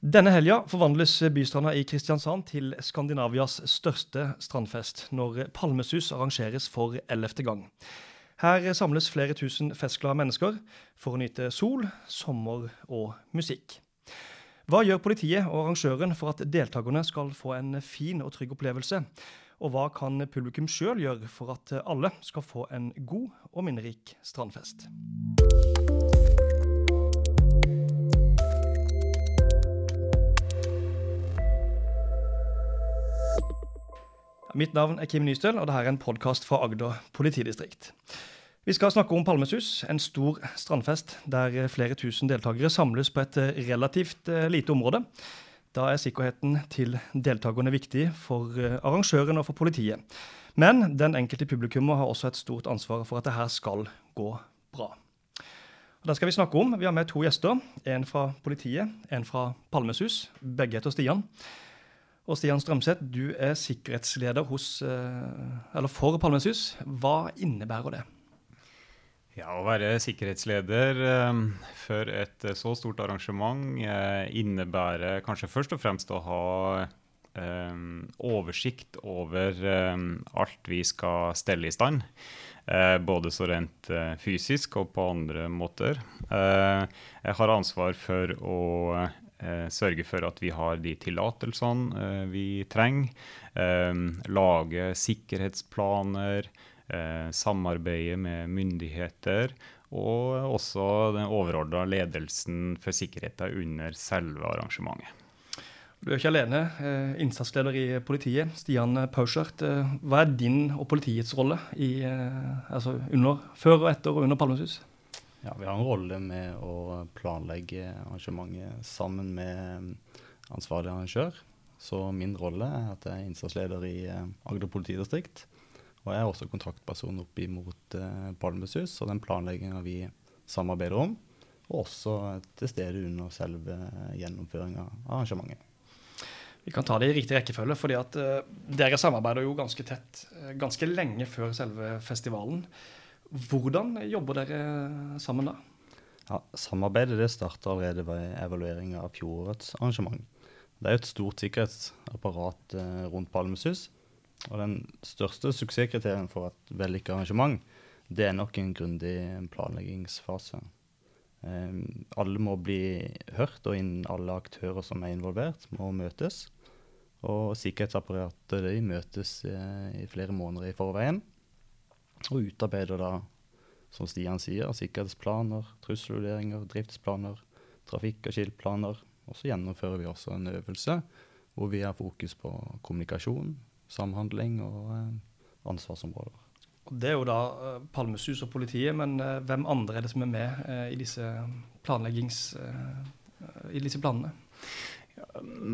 Denne helga forvandles bystranda i Kristiansand til Skandinavias største strandfest, når Palmesus arrangeres for ellevte gang. Her samles flere tusen festglade mennesker for å nyte sol, sommer og musikk. Hva gjør politiet og arrangøren for at deltakerne skal få en fin og trygg opplevelse? Og hva kan publikum sjøl gjøre for at alle skal få en god og minnerik strandfest? Mitt navn er Kim Nystøl, og dette er en podkast fra Agder politidistrikt. Vi skal snakke om Palmesus, en stor strandfest der flere tusen deltakere samles på et relativt eh, lite område. Da er sikkerheten til deltakerne viktig for eh, arrangøren og for politiet. Men den enkelte publikummer har også et stort ansvar for at det her skal gå bra. Og det skal vi snakke om. Vi har med to gjester. En fra politiet, en fra Palmesus. Begge heter Stian. Og Stian Strømseth, du er sikkerhetsleder hos, eh, for Palmesus. Hva innebærer det? Ja, Å være sikkerhetsleder eh, for et eh, så stort arrangement innebærer kanskje først og fremst å ha oversikt over alt vi skal stelle i stand. både så rent fysisk og på andre måter. jeg har ansvar for å sørge for at vi har de tillatelsene eh, vi trenger. Eh, lage sikkerhetsplaner. Eh, samarbeide med myndigheter. Og også den overordna ledelsen for sikkerheten under selve arrangementet. Du er ikke alene. Eh, innsatsleder i politiet, Stian Pauschert. Eh, hva er din og politiets rolle i, altså under, før og etter og under Palmesus? Ja, Vi har en rolle med å planlegge arrangementet sammen med ansvarlig arrangør. Så min rolle er at jeg er innsatsleder i eh, Agder politidistrikt. Og jeg er også kontaktperson opp mot eh, Palmesus og den planlegginga vi samarbeider om. Og også til stede under selve gjennomføringa av arrangementet. Vi kan ta det i riktig rekkefølge, fordi at uh, dere samarbeider jo ganske tett uh, ganske lenge før selve festivalen. Hvordan jobber dere sammen da? Ja, samarbeidet det starter allerede ved evalueringa av fjorårets arrangement. Det er jo et stort sikkerhetsapparat eh, rundt Palmesus. Og den største suksesskriterien for et vellykket arrangement, det er nok en grundig planleggingsfase. Eh, alle må bli hørt, og innen alle aktører som er involvert, må møtes. Og sikkerhetsapparatet de møtes eh, i flere måneder i forveien. Og utarbeider da, som Stian sier, sikkerhetsplaner, trusselvurderinger, driftsplaner, trafikk- og skiltplaner. Og så gjennomfører vi også en øvelse hvor vi har fokus på kommunikasjon, samhandling og eh, ansvarsområder. Det er jo da eh, Palmesus og politiet, men eh, hvem andre er det som er med eh, i disse i disse planene?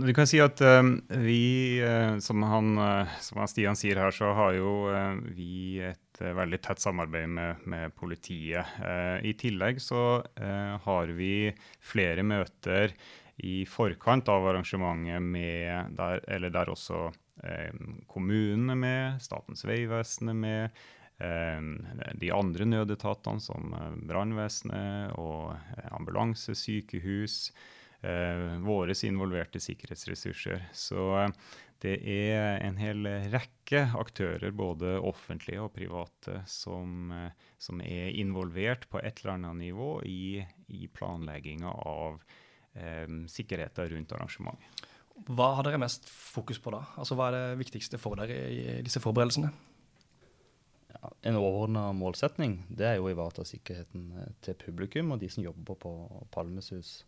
Vi kan si at vi, som, han, som Stian sier her, så har jo vi et veldig tett samarbeid med, med politiet. I tillegg så har vi flere møter i forkant av arrangementet med der, eller der også kommunen er med, Statens vegvesen er med. De andre nødetatene som brannvesenet og ambulanse, sykehus eh, våre involverte sikkerhetsressurser. Så eh, det er en hel rekke aktører, både offentlige og private, som, eh, som er involvert på et eller annet nivå i, i planlegginga av eh, sikkerheten rundt arrangementet. Hva har dere mest fokus på da? Altså, Hva er det viktigste for dere i disse forberedelsene? Ja, en overordna målsetning det er jo å ivareta sikkerheten eh, til publikum og de som jobber på Palmesus.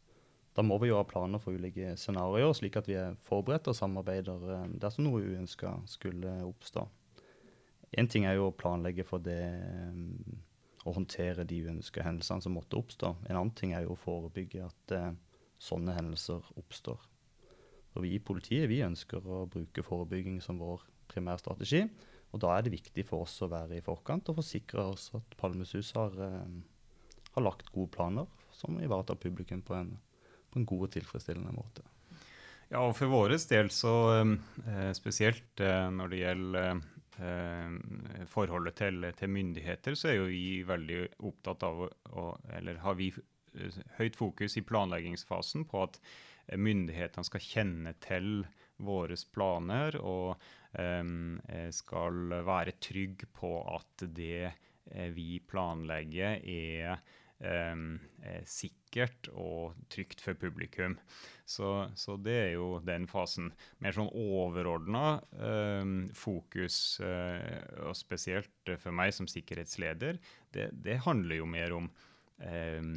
Da må vi jo ha planer for ulike scenarioer, slik at vi er forberedt og samarbeider eh, dersom noe uønska skulle oppstå. Én ting er jo å planlegge for det eh, å håndtere de uønska hendelsene som måtte oppstå. En annen ting er jo å forebygge at uh, sånne hendelser oppstår. Og vi i politiet vi ønsker å bruke forebygging som vår primærstrategi. Og da er det viktig for oss å være i forkant og forsikre oss at Palmesus har, har lagt gode planer som ivaretar publikum på en på en god og tilfredsstillende måte. Ja, og For vår del, så eh, spesielt eh, når det gjelder eh, forholdet til, til, myndigheter, så er jo vi veldig opptatt av å, Eller har vi høyt fokus i planleggingsfasen på at myndighetene skal kjenne til våre planer og um, skal være trygg på at det vi planlegger, er Um, sikkert og trygt for publikum. Så, så, det er jo den fasen. Mer sånn overordna fokus, uh, og spesielt for meg som sikkerhetsleder, det, det handler jo mer om um,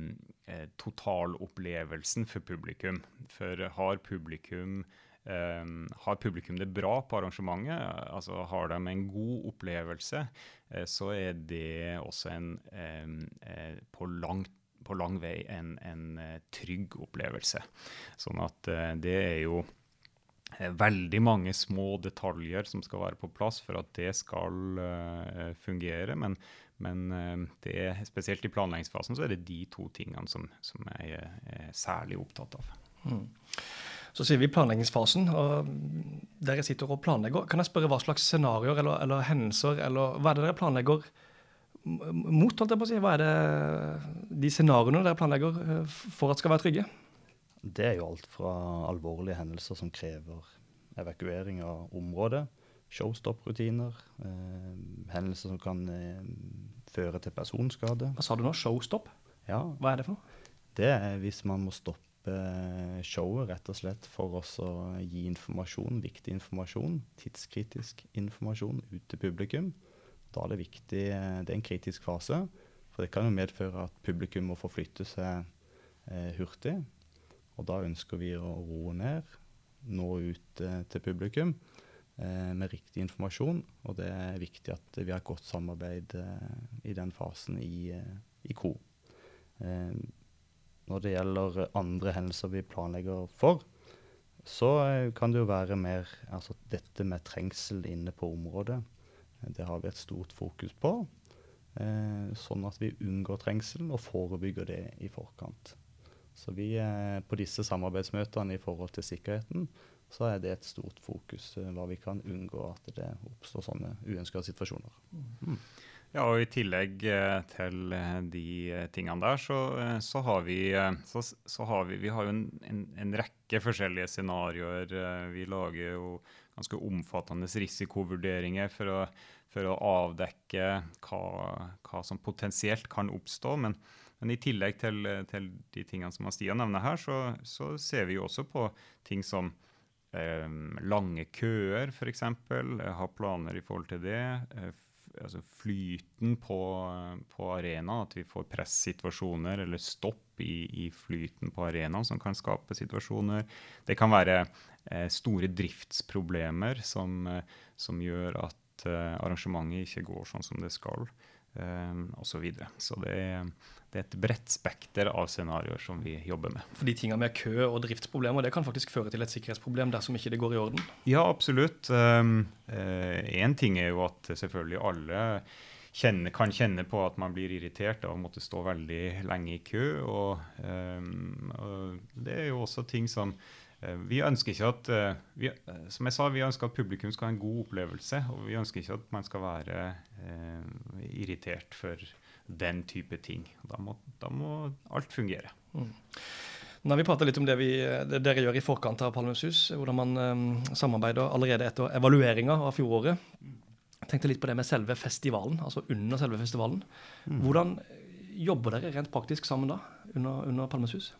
totalopplevelsen for publikum. For har publikum Um, har publikum det bra på arrangementet, altså har de en god opplevelse, uh, så er det også en uh, på, langt, på, lang vei en, en trygg opplevelse. Sånn at det er jo veldig mange små detaljer som skal være på plass for at det skal fungere. Men, men det, spesielt i planleggingsfasen så er det de to tingene som, som jeg er særlig opptatt av. Mm. Så sier vi planleggingsfasen, og dere sitter og planlegger. Kan jeg spørre hva slags scenarioer eller, eller, hendelser, eller hva er det dere planlegger mot? holdt jeg på å si? Hva er det de scenarioene dere planlegger eh, for at skal være trygge? Det er jo alt fra alvorlige hendelser som krever evakuering av området, showstop-rutiner, eh, hendelser som kan eh, føre til personskade. Hva sa du nå? Showstop? Ja. Hva er det for noe? Det er hvis man må stoppe showet rett og slett for oss å gi informasjon, viktig informasjon, tidskritisk informasjon ut til publikum. Da er det viktig, eh, det er en kritisk fase, for det kan jo medføre at publikum må forflytte seg eh, hurtig. Og da ønsker vi å roe ned, nå ut eh, til publikum eh, med riktig informasjon. Og det er viktig at vi har godt samarbeid eh, i den fasen i, i KO. Når det gjelder andre hendelser vi planlegger for, så eh, kan det jo være mer altså dette med trengsel inne på området. Det har vi et stort fokus på. Eh, sånn at vi unngår trengsel og forebygger det i forkant. Så vi eh, på disse samarbeidsmøtene i forhold til sikkerheten, så er det et stort fokus eh, hva vi kan unngå at det oppstår sånne uønskede situasjoner. Mm. Ja, og I tillegg eh, til eh, de eh, tingene der, så, så, har vi så, så har vi, vi har jo en, en, en rekke forskjellige scenarioer. Vi lager jo ganske omfattende risikovurderinger for å, for å avdekke hva, hva, som potensielt kan oppstå. Men, men i tillegg til, til, de tingene som Stian nevner her, så, så, ser vi jo også på ting som eh, lange køer, f.eks. Ha planer i forhold til det altså flyten på, på arenaen. At vi får pressituasjoner eller stopp i, i, flyten på arenaen som kan skape situasjoner. Det kan være eh, store driftsproblemer som, eh, som gjør at eh, arrangementet ikke går sånn som det skal. Um, og Så, videre. så det er, det er, et bredt spekter av scenarioer som vi jobber med. Fordi tinga med kø og driftsproblemer det kan faktisk føre til et sikkerhetsproblem dersom ikke det går i orden? Ja, absolutt. Én um, uh, ting er jo at selvfølgelig alle kjenne, kan kjenne på at man blir irritert av å måtte stå veldig lenge i kø. Og, um, og det er jo også ting som Eh, vi ønsker ikke at eh, vi, eh, som jeg sa, vi ønsker at publikum skal ha en god opplevelse. Og vi ønsker ikke at man skal være eh, irritert for den type ting. Da må, da må alt fungere. Mm. Nå har vi prata litt om det, vi, det, dere gjør i forkant av Palmesus, hvordan man um, samarbeider allerede etter evalueringa av fjoråret. Jeg tenkte litt på det med selve festivalen, altså under selve festivalen. Mm. Hvordan jobber dere rent praktisk sammen da, under, under Palmesus?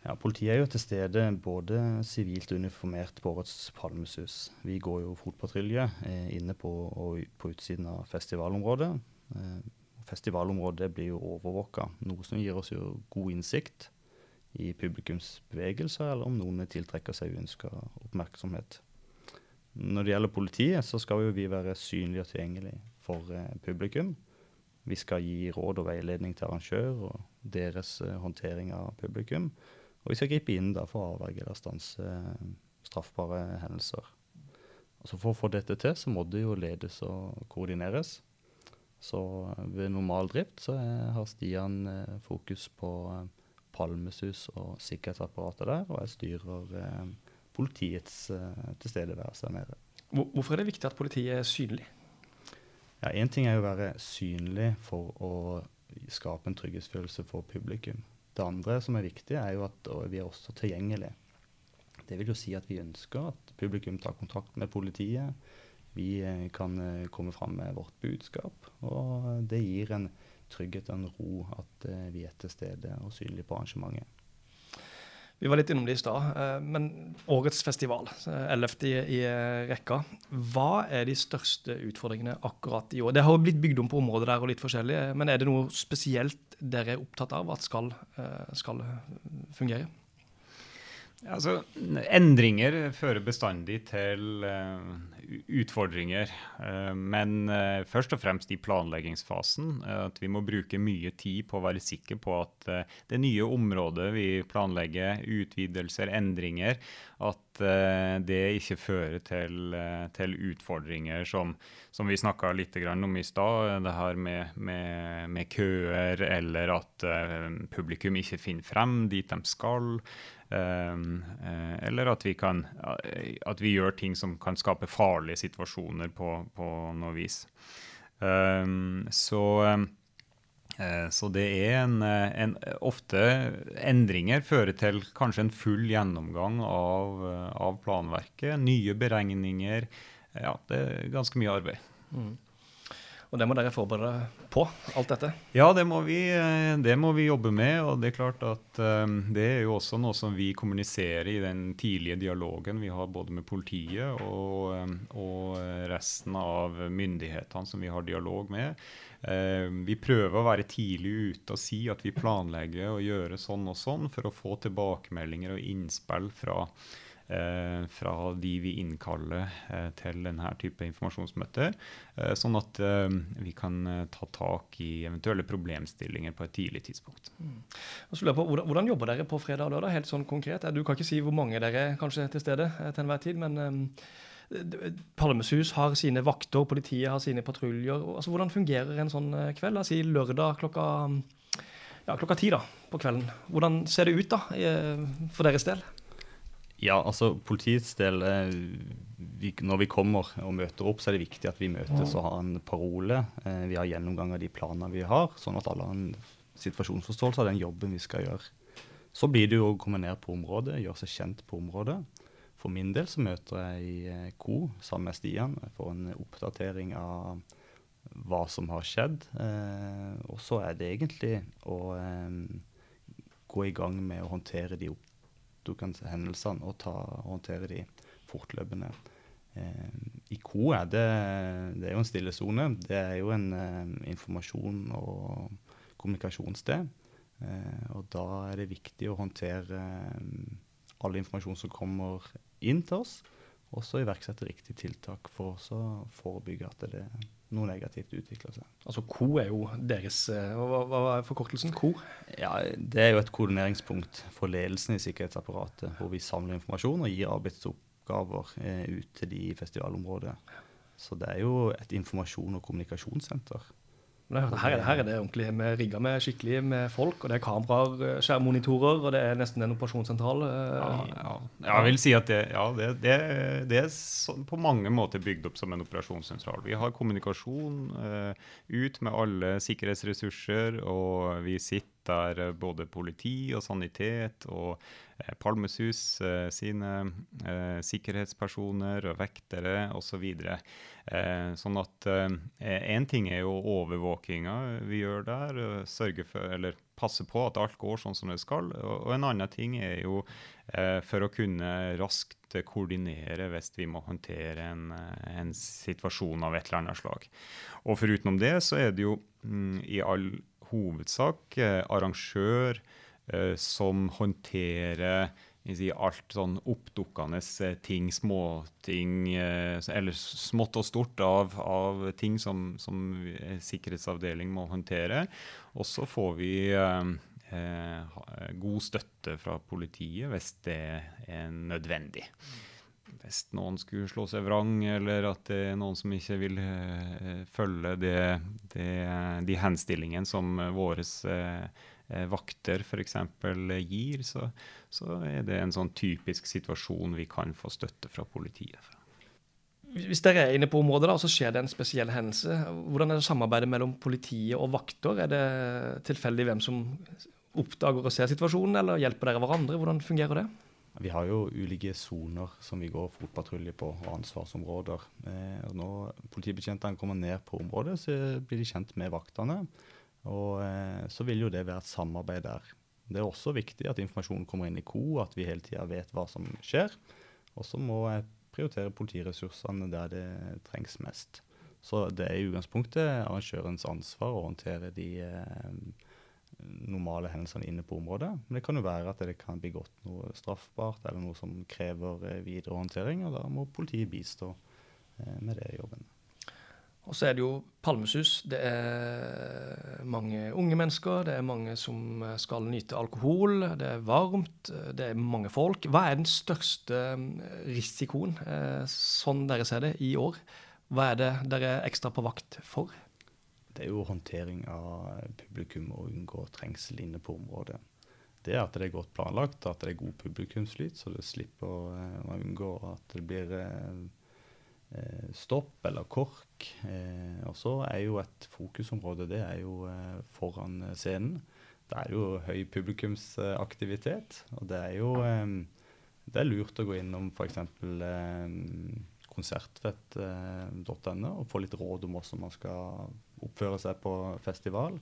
Ja, Politiet er jo til stede både sivilt og uniformert på årets Palmesus. Vi går jo fotpatrulje eh, inne på og på utsiden av festivalområdet. Eh, festivalområdet blir jo overvåka, noe som gir oss jo god innsikt i publikums bevegelser, eller om noen tiltrekker seg uønska oppmerksomhet. Når det gjelder politiet, så skal jo vi være synlige og tilgjengelige for eh, publikum. Vi skal gi råd og veiledning til arrangør og deres eh, håndtering av publikum. Og vi skal gripe inn da for å avverge eller stanse eh, straffbare hendelser. Altså For å få dette til, så må det jo ledes og koordineres. Så eh, ved normal drift så har Stian eh, fokus på Palmesus og sikkerhetsapparatet der, og jeg styrer politiets tilstedeværelse der nede. Hvorfor er det viktig at politiet er synlig? Ja, Én ting er jo å være synlig for å skape en trygghetsfølelse for publikum. Det andre som er viktig, er jo at vi er også tilgjengelige. Det vil jo si at vi ønsker at publikum tar kontakt med politiet. Vi eh, kan eh, komme fram med vårt budskap. Og det gir en trygghet og en ro at eh, vi er til stede og synlige på arrangementet. Vi var litt innom det i stad, men årets festival, 11. i, i rekka. Hva er de største utfordringene akkurat i år? Det har jo blitt bygd om på området der og litt forskjellig, men er det noe spesielt dere er opptatt av at skal, skal fungere? Altså, endringer fører bestandig til utfordringer. Uh, men uh, først og fremst i planleggingsfasen. at vi må bruke mye tid på å være sikre på at det nye området vi planlegger, utvidelser, endringer, at det ikke fører til, til utfordringer som, som vi snakka litt om i stad. Det her med, med, med køer, eller at publikum ikke finner frem dit de skal. Ehm, eh, eller at vi, kan, at vi gjør ting som kan skape farlige situasjoner på, på noe vis. Ehm, så, eh, så det er en, en, Ofte endringer fører til kanskje en full gjennomgang av, av planverket. Nye beregninger. Ja, det er ganske mye arbeid. Mm. Og det må dere forberede på, alt dette? Ja, det må vi, eh, det må vi jobbe med. Og det er klart at um, det er jo også noe som vi kommuniserer i den tidlige dialogen vi har både med politiet og, um, og resten av myndighetene som vi har dialog med. Vi prøver å være tidlig ute og si at vi planlegger å gjøre sånn og sånn, for å få tilbakemeldinger og innspill fra Eh, fra de vi innkaller eh, til denne type informasjonsmøter. Eh, sånn at vi kan ta tak i eventuelle problemstillinger på et tidlig tidspunkt. Mm. På, hvordan, hvordan, jobber dere på fredag og lørdag, helt sånn konkret? Du kan ikke si hvor mange dere er kanskje til stede til enhver tid, men um, Palmesus har sine vakter, politiet har sine patruljer. Altså, hvordan fungerer en sånn kveld? Da? Si lørdag klokka, ja, klokka ti da, på kvelden. Hvordan ser det ut da, for deres del? Ja, altså politiets del eh, vi, Når vi kommer og møter opp, så er det viktig at vi møtes og har en parole. Eh, vi har gjennomgang av de planene vi har, sånn at alle har en situasjonsforståelse av den jobben vi skal gjøre. Så blir det jo å komme ned på området, gjøre seg kjent på området. For min del så møter jeg i eh, KO sammen med Stian. Jeg får en oppdatering av hva som har skjedd. Eh, og så er det egentlig å eh, gå i gang med å håndtere de opp hendelsene og ta, håndtere de fortløpende. Eh, I KO er det, det er jo en stille sone. Det er jo en eh, informasjon- og kommunikasjonssted. Eh, og da er det viktig å håndtere all informasjon som kommer inn til oss, og så iverksette riktige tiltak for å forebygge at det noe negativt utvikler seg. Altså KO er jo deres eh, Hva, hva er forkortelsen? KO? Ja, Det er jo et koordineringspunkt for ledelsen i sikkerhetsapparatet, hvor vi samler informasjon og gir arbeidsoppgaver eh, ut til de i festivalområdet. Så det er jo et informasjon- og kommunikasjonssenter. Her, her, er det ordentlig. Vi er rigga med skikkelig med folk, og det er kameraer, eh, skjermmonitorer, og det er nesten en operasjonssentral. Eh, ja, ja. Jeg vil si at det, ja, det, det, det er på mange måter bygd opp som en operasjonssentral. Vi har kommunikasjon uh, ut med alle sikkerhetsressurser, og vi sitter der både politi og sanitet og eh, Palmesus eh, sine eh, sikkerhetspersoner og vektere osv. Så eh, sånn at én ting er jo overvåkinga vi gjør der, sørge for, eller passe på at alt går sånn som det skal. Og, og en annen ting er jo for å kunne raskt koordinere hvis vi må håndtere en, en, situasjon av et eller annet slag. Og foruten det så er det jo mm, i all hovedsak eh, arrangør eh, som håndterer si, alt sånn oppdukkende eh, ting, småting, eller smått og stort av, av ting som, som sikkerhetsavdeling må håndtere. Og så får vi eh, god støtte fra politiet hvis det er nødvendig hvis noen skulle slå seg vrang, eller at det er noen som ikke vil uh, følge det, det, de henstillingene som våre uh, vakter f.eks. gir, så, så, er det en sånn typisk situasjon vi kan få støtte fra politiet. Hvis dere er inne på området da, og så skjer det en spesiell hendelse, hvordan er det samarbeidet mellom politiet og vakter? Er det tilfeldig hvem som oppdager og ser situasjonen, eller hjelper dere hverandre? Hvordan fungerer det? Vi har jo ulike soner som vi går fotpatrulje på, og ansvarsområder. Eh, når politibetjentene kommer ned på området, så blir de kjent med vaktene. Og eh, så vil jo det være et samarbeid der. Det er også viktig at informasjonen kommer inn i ko, at vi hele tida vet hva som skjer. Og så må jeg prioritere politiressursene der det trengs mest. Så det er i utgangspunktet arrangørens ansvar å håndtere de eh, normale hendelsene inne på området. Men det kan jo være at det kan bli gått noe straffbart eller noe som krever eh, videre håndtering, og da må politiet bistå eh, med det jobben. Og så er det jo Palmesus. Det er mange unge mennesker, det er mange som skal nyte alkohol. Det er varmt, det er mange folk. Hva er den største risikoen, sånn dere ser det, i år? Hva er det dere er ekstra på vakt for? Det er jo håndtering av publikum og unngå trengsel inne på området. Det er at det er godt planlagt, at det er god publikumsflyt, så det slipper å unngå at det blir Eh, stopp eller KORK. Eh, og så er jo et fokusområde det er jo eh, foran scenen. Det er jo høy publikumsaktivitet, og det er jo det er lurt å gå innom f.eks. konsertfett.no og få litt råd om hvordan man skal oppføre seg på festival.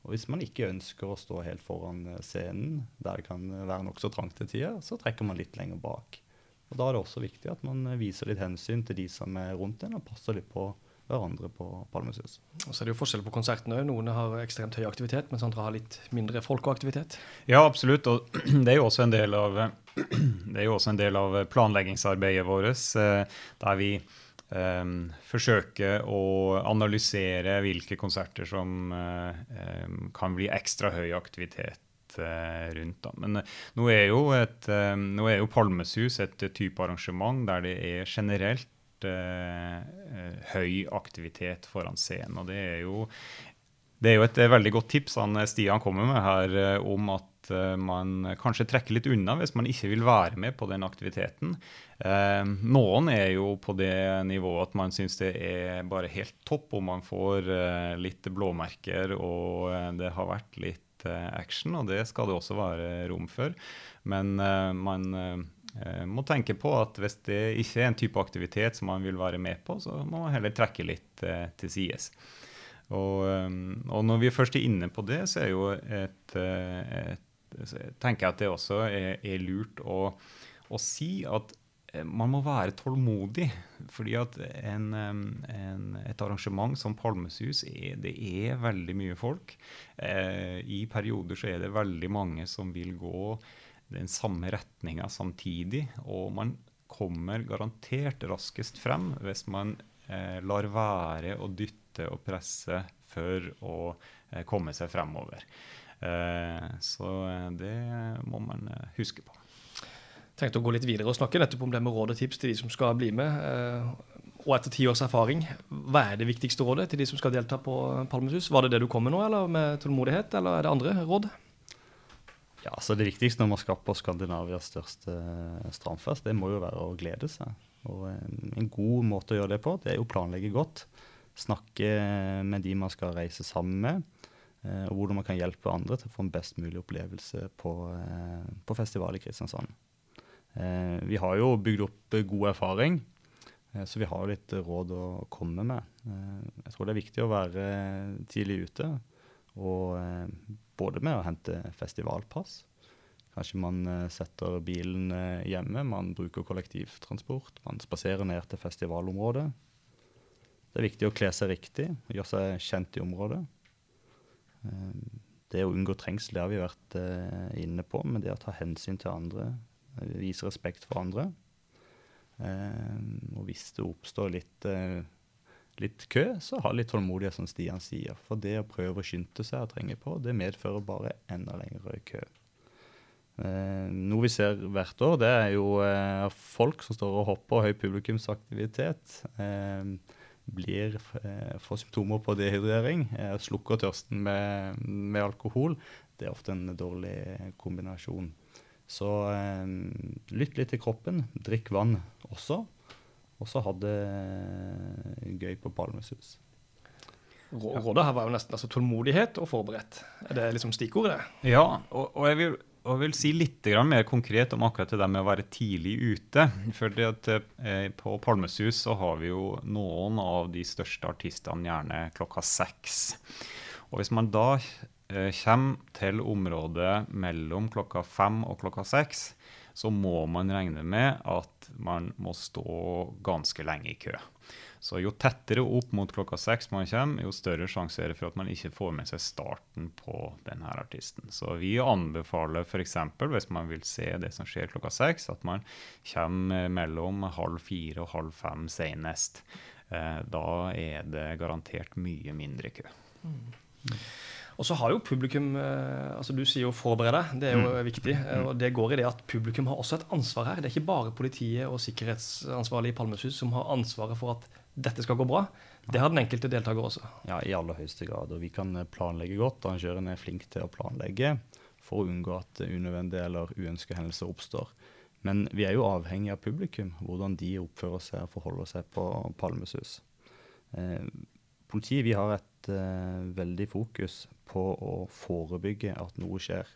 Og hvis man ikke ønsker å stå helt foran scenen, der det kan være nokså trangt til tider, så trekker man litt lenger bak. Og Da er det også viktig at man viser litt hensyn til de som er rundt en, og passer litt på hverandre på Palmesus. Og så er det jo forskjell på konsertene òg. Noen har ekstremt høy aktivitet, mens andre har litt mindre folkeaktivitet. Ja, absolutt. Og det er jo også en del av, det er jo også en del av planleggingsarbeidet vårt, eh, der vi um, forsøke å analysere hvilke konserter som um, kan bli ekstra høy aktivitet Eh, rundt. Da. Men eh, nå er, et, eh, nå er jo Palmesus et type arrangement der det er generelt høy aktivitet foran scenen. og det er jo det er jo et veldig godt tips han Stian kommer med her om at man kanskje trekker litt unna hvis man ikke vil være med på den aktiviteten. noen er jo på det nivået at man syns det er bare helt topp om man får litt blåmerker og det har vært litt Eh, action, og det skal det også være rom for. Men eh, man eh, må tenke på at hvis det ikke er en type aktivitet som man vil være med på, så må man heller trekke litt til sides. Og, og, når vi først er inne på det, så er jo et, et tenker jeg at det også er, er lurt å, å, si at Eh, man må være tålmodig. fordi at en, en, et arrangement som Palmesus er, det er veldig mye folk. Eh, I perioder så er det veldig mange som vil gå den samme retninga samtidig. Og man kommer garantert raskest frem hvis man eh, lar være å dytte og presse for å eh, komme seg fremover. Eh, så det må man eh, huske på tenkte å gå litt videre og snakke nettopp om det med råd og tips til de som skal bli med. Eh, og etter ti års erfaring, hva er det viktigste rådet til de som skal delta på Palmesus? Var det det du kom med nå, eller med tålmodighet, eller er det andre råd? Ja, så Det viktigste når man skal på Skandinavias største strandfest, det må jo være å glede seg. Og En god måte å gjøre det på, det er jo å planlegge godt. Snakke med de man skal reise sammen med. Eh, og hvordan man kan hjelpe andre til å få en best mulig opplevelse på, eh, på festival i Kristiansand. Eh, vi har jo bygd opp god erfaring, så vi har litt råd å komme med. Jeg tror det er viktig å være tidlig ute, og både med å hente festivalpass. Kanskje man setter bilen hjemme, man bruker kollektivtransport, man spaserer ned til festivalområdet. Det er viktig å kle seg riktig, gjøre seg kjent i området. Det å unngå trengsel det har vi vært inne på, men det å ta hensyn til andre, Vise respekt for andre. Eh, og hvis det oppstår litt, eh, litt kø, så ha litt tålmodighet, som Stian sier. For det å prøve å skynde seg og trenge på, det medfører bare enda lengre kø. Eh, noe vi ser hvert år, det er jo eh, folk som står og hopper, høy publikumsaktivitet. Eh, blir, eh, får symptomer på dehydrering, slukker tørsten med, med alkohol. Det er ofte en dårlig kombinasjon. Så eh, lytt litt til kroppen. Drikk vann også. Og så ha det eh, gøy på Palmesus. Rådet her var jo nesten altså, tålmodighet og forberedt. Er det liksom stikkordet? Ja, og, og, jeg vil, og vil si litt mer konkret om akkurat det med å være tidlig ute. Fordi at På Palmesus så har vi jo noen av de største artistene gjerne klokka seks. Og Hvis man da eh, kommer til området mellom klokka fem og klokka seks, så må man regne med at man må stå ganske lenge i kø. Så jo tettere opp mot klokka seks man kommer, jo større sjanse er det for at man ikke får med seg starten på denne artisten. Så vi anbefaler f.eks. hvis man vil se det som skjer klokka seks, at man kommer mellom halv fire og halv fem senest. Eh, da er det garantert mye mindre kø. Mm. Og så har jo publikum eh, altså Du sier jo 'forbered deg'. Det er jo mm. viktig. Eh, og det går i det at publikum har også et ansvar her. Det er ikke bare politiet og sikkerhetsansvarlig i Palmesus som har ansvaret for at dette skal gå bra. Det har den enkelte deltaker også. Ja, i aller høyeste grad. Og vi kan eh, planlegge godt. Arrangøren er flink til å planlegge for å unngå at unødvendige eller uønskede hendelser oppstår. Men vi er jo avhengig av publikum, hvordan de oppfører seg og forholder seg på Palmesus. Eh, politiet vi har et eh, veldig fokus på å forebygge at noe skjer.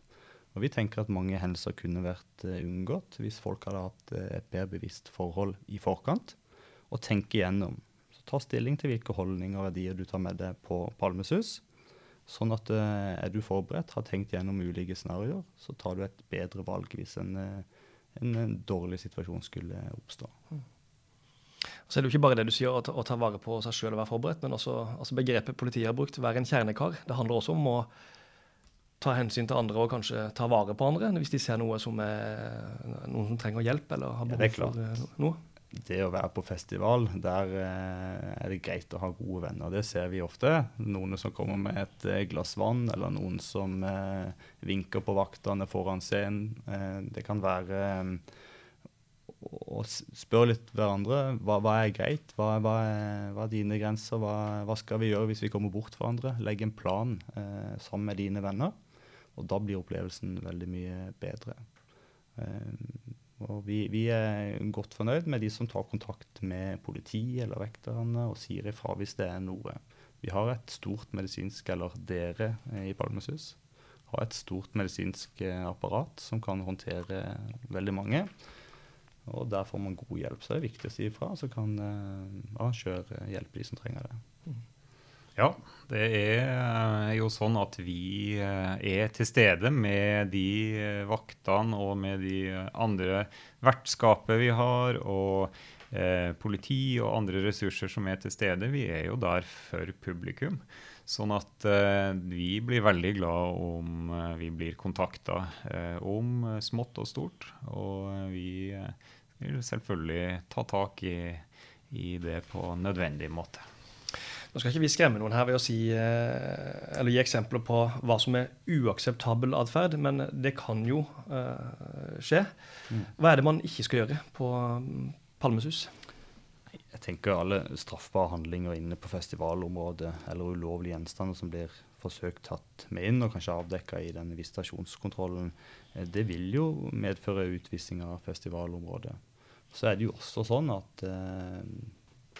Og Vi tenker at mange hendelser kunne vært eh, unngått hvis folk hadde hatt eh, et bedre bevisst forhold i forkant og tenke igjennom. Ta stilling til hvilke holdninger og verdier du tar med deg på Palmesus. Sånn at uh, er du forberedt, har tenkt gjennom ulike scenarioer, så tar du et bedre valg hvis en, uh, en, en dårlig situasjon skulle oppstå. Mm. Så er det jo ikke bare det du sier, å ta, å ta vare på seg sjøl og være forberedt, men også altså begrepet politiet har brukt, være en kjernekar. Det handler også om å ta hensyn til andre og kanskje ta vare på andre hvis de ser noe som er, noen som trenger hjelp eller har behov for eh, noe det å være på festival, der eh, er det greit å ha gode venner. Det ser vi ofte. Noen som kommer med et eh, glass vann, eller noen som eh, vinker på vaktene foran scenen. Det kan være å spørre litt hverandre hva, hva er greit, hva, hva, er, hva, er, dine grenser, hva, skal vi gjøre hvis vi kommer bort fra hverandre. Legg en plan eh, sammen med dine venner, og da blir opplevelsen veldig mye bedre. Eh, og vi, vi, er godt fornøyd med de som tar kontakt med politi eller vekterne og sier ifra hvis det er noe. Vi har et stort medisinsk, eller dere i Palmesus, har et stort medisinsk eh, apparat som kan håndtere veldig mange. Og der får man god hjelp. Så det er viktig å si ifra, så kan uh, arrangør hjelpe de som trenger det. Ja, det er jo sånn at vi eh, er til stede med de eh, vaktene og med de andre vertskapet vi har, og eh, politi og andre ressurser som er til stede. Vi er jo der for publikum. Sånn at eh, vi blir veldig glad om eh, vi blir kontakta om smått og stort. Og vi vil selvfølgelig ta tak i, i det på nødvendig måte. Nå skal ikke vi skremme noen her ved å si, eh, eller gi eksempler på hva som er uakseptabel atferd, men det kan jo uh, skje. Mm. Hva er det man ikke skal gjøre på mm, Palmesus? Jeg tenker alle straffbare handlinger inne på festivalområdet eller ulovlige gjenstander som blir forsøkt tatt med inn og kanskje avdekka i denne visitasjonskontrollen, eh, det vil jo medføre utvisning av festivalområdet. Så er det jo også sånn at eh,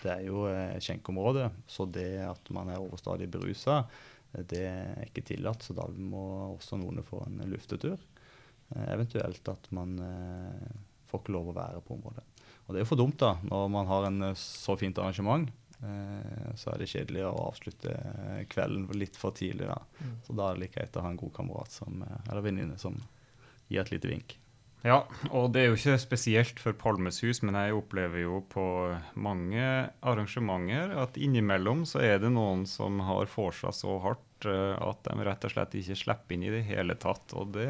det er jo et skjenkeområde, så det at man er overstadig berusa, det er ikke tillatt. Så da må også noen få en luftetur. Eh, eventuelt at man eh, får ikke lov å være på området. Og det er jo for dumt, da, når man har en eh, så fint arrangement. Så er det kjedelig å avslutte kvelden litt for tidlig. da. Mm. Så da er det like greit å ha en god kamerat som, eller venninne som gir et lite vink. Ja, og det er jo ikke spesielt for Palmesus, men jeg opplever jo på mange arrangementer at innimellom så er det noen som har forsa så hardt uh, at de rett og slett ikke slipper inn i det hele tatt. Og det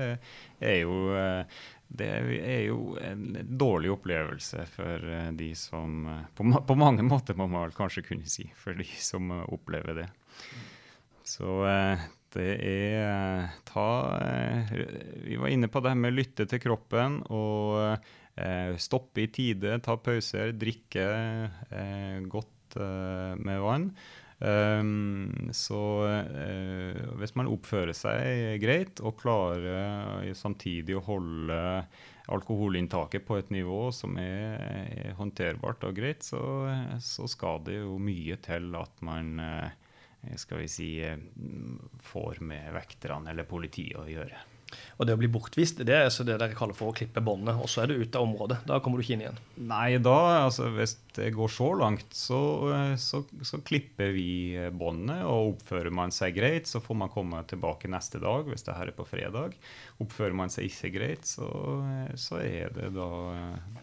er jo, uh, det er jo en dårlig opplevelse for uh, de som på, på, mange måter, må man kanskje kunne si, for de som opplever det. Så det er ta eh, Vi var inne på det med å lytte til kroppen og eh, stoppe i tide, ta pauser, drikke eh, godt eh, med vann. Um, så hvis man oppfører seg greit og klarer samtidig å holde alkoholinntaket på et nivå som er, er håndterbart og greit, så, så, skal det jo mye til at man uh, skal vi si, får med vekterne eller politiet å gjøre. Og det å bli bortvist, det er altså det dere kaller for å klippe båndet, og så er du ute av området. Da kommer du ikke inn igjen. Nei, da, altså hvis det går så langt, så, så, så klipper vi båndet. Og oppfører man seg greit, så får man komme tilbake neste dag, hvis det her er på fredag. Oppfører man seg ikke greit, så, så er det da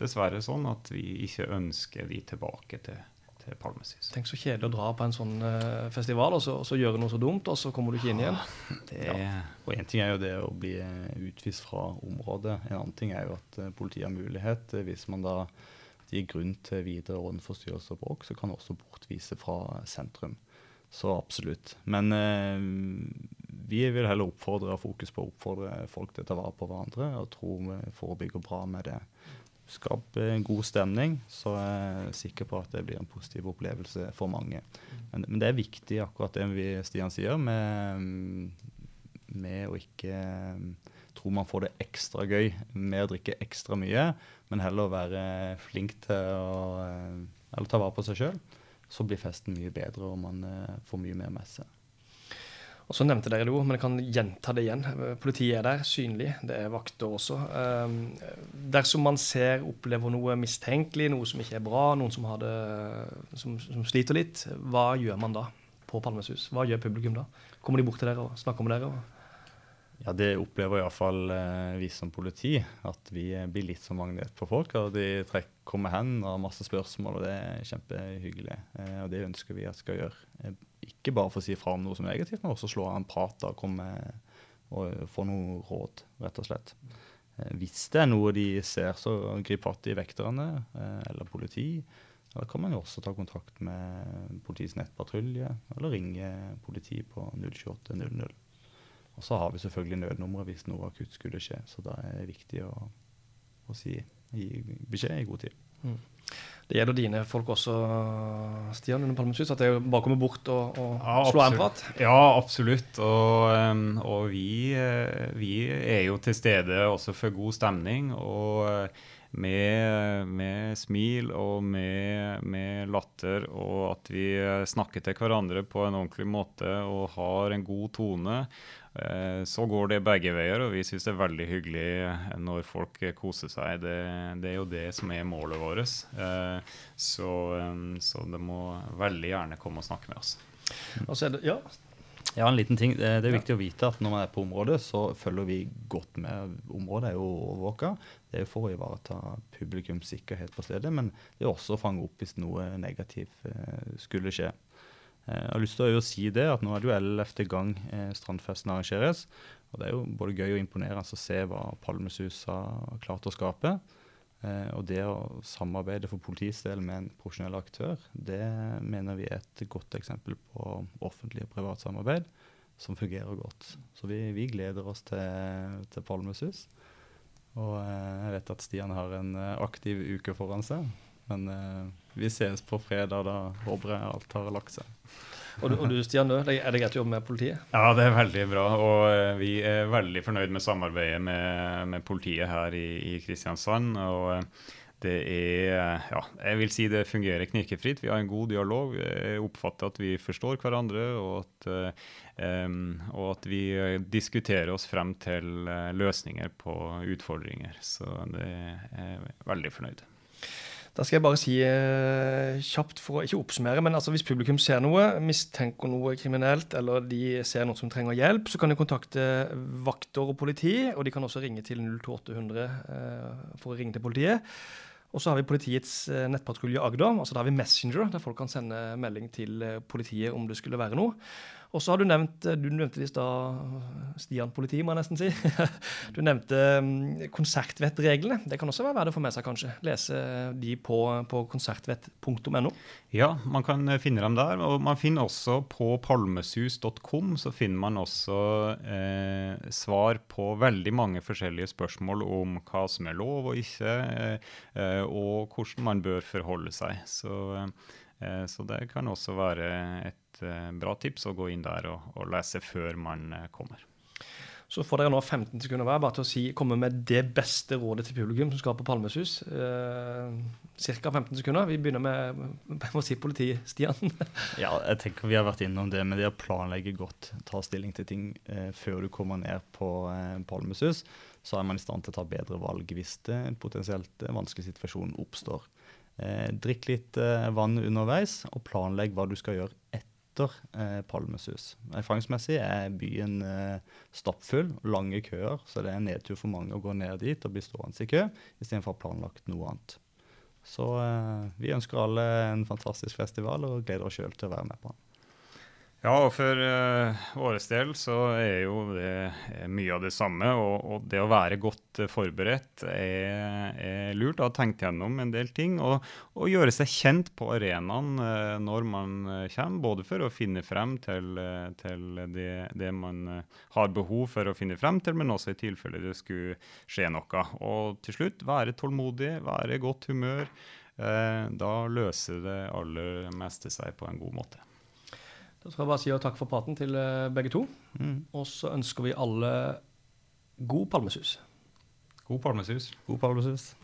dessverre sånn at vi ikke ønsker de tilbake til til Palmesus. Tenk så kjedelig å dra på en sånn uh, festival og så, og så, gjøre noe så dumt, og så kommer du ikke inn igjen. Det, ja. Og Én ting er jo det å bli eh, utvist fra området. En annen ting er jo at politiet har mulighet, hvis man da gir grunn til videre ordensforstyrrelse og bråk, så kan man også bortvise fra sentrum. Så absolutt. Men vi vil heller oppfordre fokus på å oppfordre folk til å ta vare på hverandre, og tro vi forebygger bra med det skape en god stemning, så er jeg sikker på at det blir en positiv opplevelse for mange. Men, men det er viktig, akkurat det vi, Stian sier, med, med å ikke tro man får det ekstra gøy med å drikke ekstra mye, men heller være flink til å eller ta vare på seg sjøl. Så blir festen mye bedre, og man eh, får mye mer med seg. Og så nevnte dere det jo, men jeg kan gjenta det igjen. Politiet er der, synlig. Det er vakter også. Um, dersom man ser, opplever noe mistenkelig, noe som ikke er bra, noen som, det, som, som sliter litt, hva gjør man da på Palmesus? Hva gjør publikum da? Kommer de bort til dere og snakker med dere? Ja, Det opplever iallfall eh, vi som politi. At vi blir litt som magnet på folk. og De trekker, kommer hen og har masse spørsmål, og det er kjempehyggelig. Eh, og Det ønsker vi at skal gjøre. Ikke bare for å si fra om noe som er negativt, men også slå av en prat og, komme, og få noe råd, rett og slett. Eh, hvis det er noe de ser, så grip fatt i vekterne eh, eller politi. Da kan man jo også ta kontakt med politiets nettpatrulje eller ringe politiet på 02800. Og så har vi selvfølgelig nødnummeret hvis noe akutt skulle skje. Så da er det viktig å, å si, gi beskjed i god tid. Mm. Det gjelder dine folk også, Stian, under Palmesus? At det bare kommer bort og, og ja, slår en prat? Ja, absolutt. Og, og vi, eh, vi, er jo til stede også for god stemning. Og eh, med, med smil og med, med, latter, og at vi snakker til hverandre på en ordentlig måte og har en god tone. Eh, så går det begge veier, og vi syns det er veldig hyggelig når folk koser seg. Det, det er jo det som er målet vårt. Eh, så, eh, så, det må veldig gjerne komme og snakke med oss. Det, ja. ja. en liten ting. Det er viktig å vite at når man er på området, så følger vi godt med. Området er jo overvåka. Det er for å ivareta publikums sikkerhet på stedet, men det er også å fange opp hvis noe negativt skulle skje. Eh, jeg har lyst til å si det, at nå er det jo ellevte gang eh, Strandfesten arrangeres. Og det er jo både gøy og imponerende å se hva Palmesus har klart å skape. Eh, og det å samarbeide for politiets del med en profesjonell aktør, det mener vi er et godt eksempel på offentlig og privat samarbeid som fungerer godt. Så vi, vi gleder oss til, til Palmesus. Og jeg vet at Stian har en aktiv uke foran seg. Men eh, vi ses på fredag. Da håper jeg alt har lagt seg. Og du, og du Stian, er det greit å jobbe med politiet? Ja, det er veldig bra. Og uh, vi er veldig fornøyd med samarbeidet med, med politiet her i, i Kristiansand. og uh, det er Ja, jeg vil si det fungerer knirkefritt. Vi har en god dialog. Jeg oppfatter at vi forstår hverandre, og at, um, og at vi diskuterer oss frem til løsninger på utfordringer. Så det er jeg veldig fornøyd. Da skal jeg bare si eh, kjapt, for å ikke oppsummere, men altså hvis publikum ser noe, mistenker noe kriminelt, eller de ser noen som trenger hjelp, så kan de kontakte vakter og politi, og de kan også ringe til 02800 eh, for å ringe til politiet. Og så har vi politiets eh, nettpatrulje Agder. altså Da har vi Messenger, der folk kan sende melding til eh, politiet om det skulle være noe. Og så har du nevnt eh, du nevnte i stad Stian politi, må jeg nesten si. Du nevnte mm, konsertvettreglene. Det kan også være verdt å få med seg, kanskje. Lese de på, på konsertvett.no. Ja, man kan eh, finne dem der. Og man finner også på palmesus.com så finner man også eh, svar på veldig mange forskjellige spørsmål om hva som er lov og ikke, eh, og hvordan man bør forholde seg. Så, eh, så det kan også være et Eh, bra tips å gå inn der og, og lese før man eh, kommer. Så får dere nå 15 sekunder hver bare til å si, komme med det beste rådet til publikum som skal på Palmesus. Eh, ca. 15 sekunder. Vi begynner med jeg må si politi, Stian. ja, jeg tenker vi har vært innom det med det å planlegge godt, ta stilling til ting eh, før du kommer ned på eh, Palmesus. Så er man i stand til å ta bedre valg hvis det potensielt eh, vanskelig situasjon oppstår. Eh, drikk litt eh, vann underveis, og planlegg hva du skal gjøre etter eh, Palmesus. Erfaringsmessig er byen eh, stappfull, lange køer, så det er en nedtur for mange å gå ned dit og bli stående i kø, istedenfor planlagt noe annet. Så eh, vi ønsker alle en fantastisk festival og gleder oss sjøl til å være med på den. Ja, og for uh, vår del så er jo det mye av det samme. Og, og det å være godt uh, forberedt er, er, lurt. Ha tenkt gjennom en del ting. Og, og gjøre seg kjent på arenaen uh, når man kommer. Både for å finne frem til, til det, det, man har behov for å finne frem til, men også i tilfelle det skulle skje noe. Og til slutt være tålmodig, være i godt humør. da løser det aller meste seg på en god måte. Da skal jeg bare si takk for praten til eh, begge to. Mm. Og så ønsker vi alle god palmesus. God palmesus. God palmesus.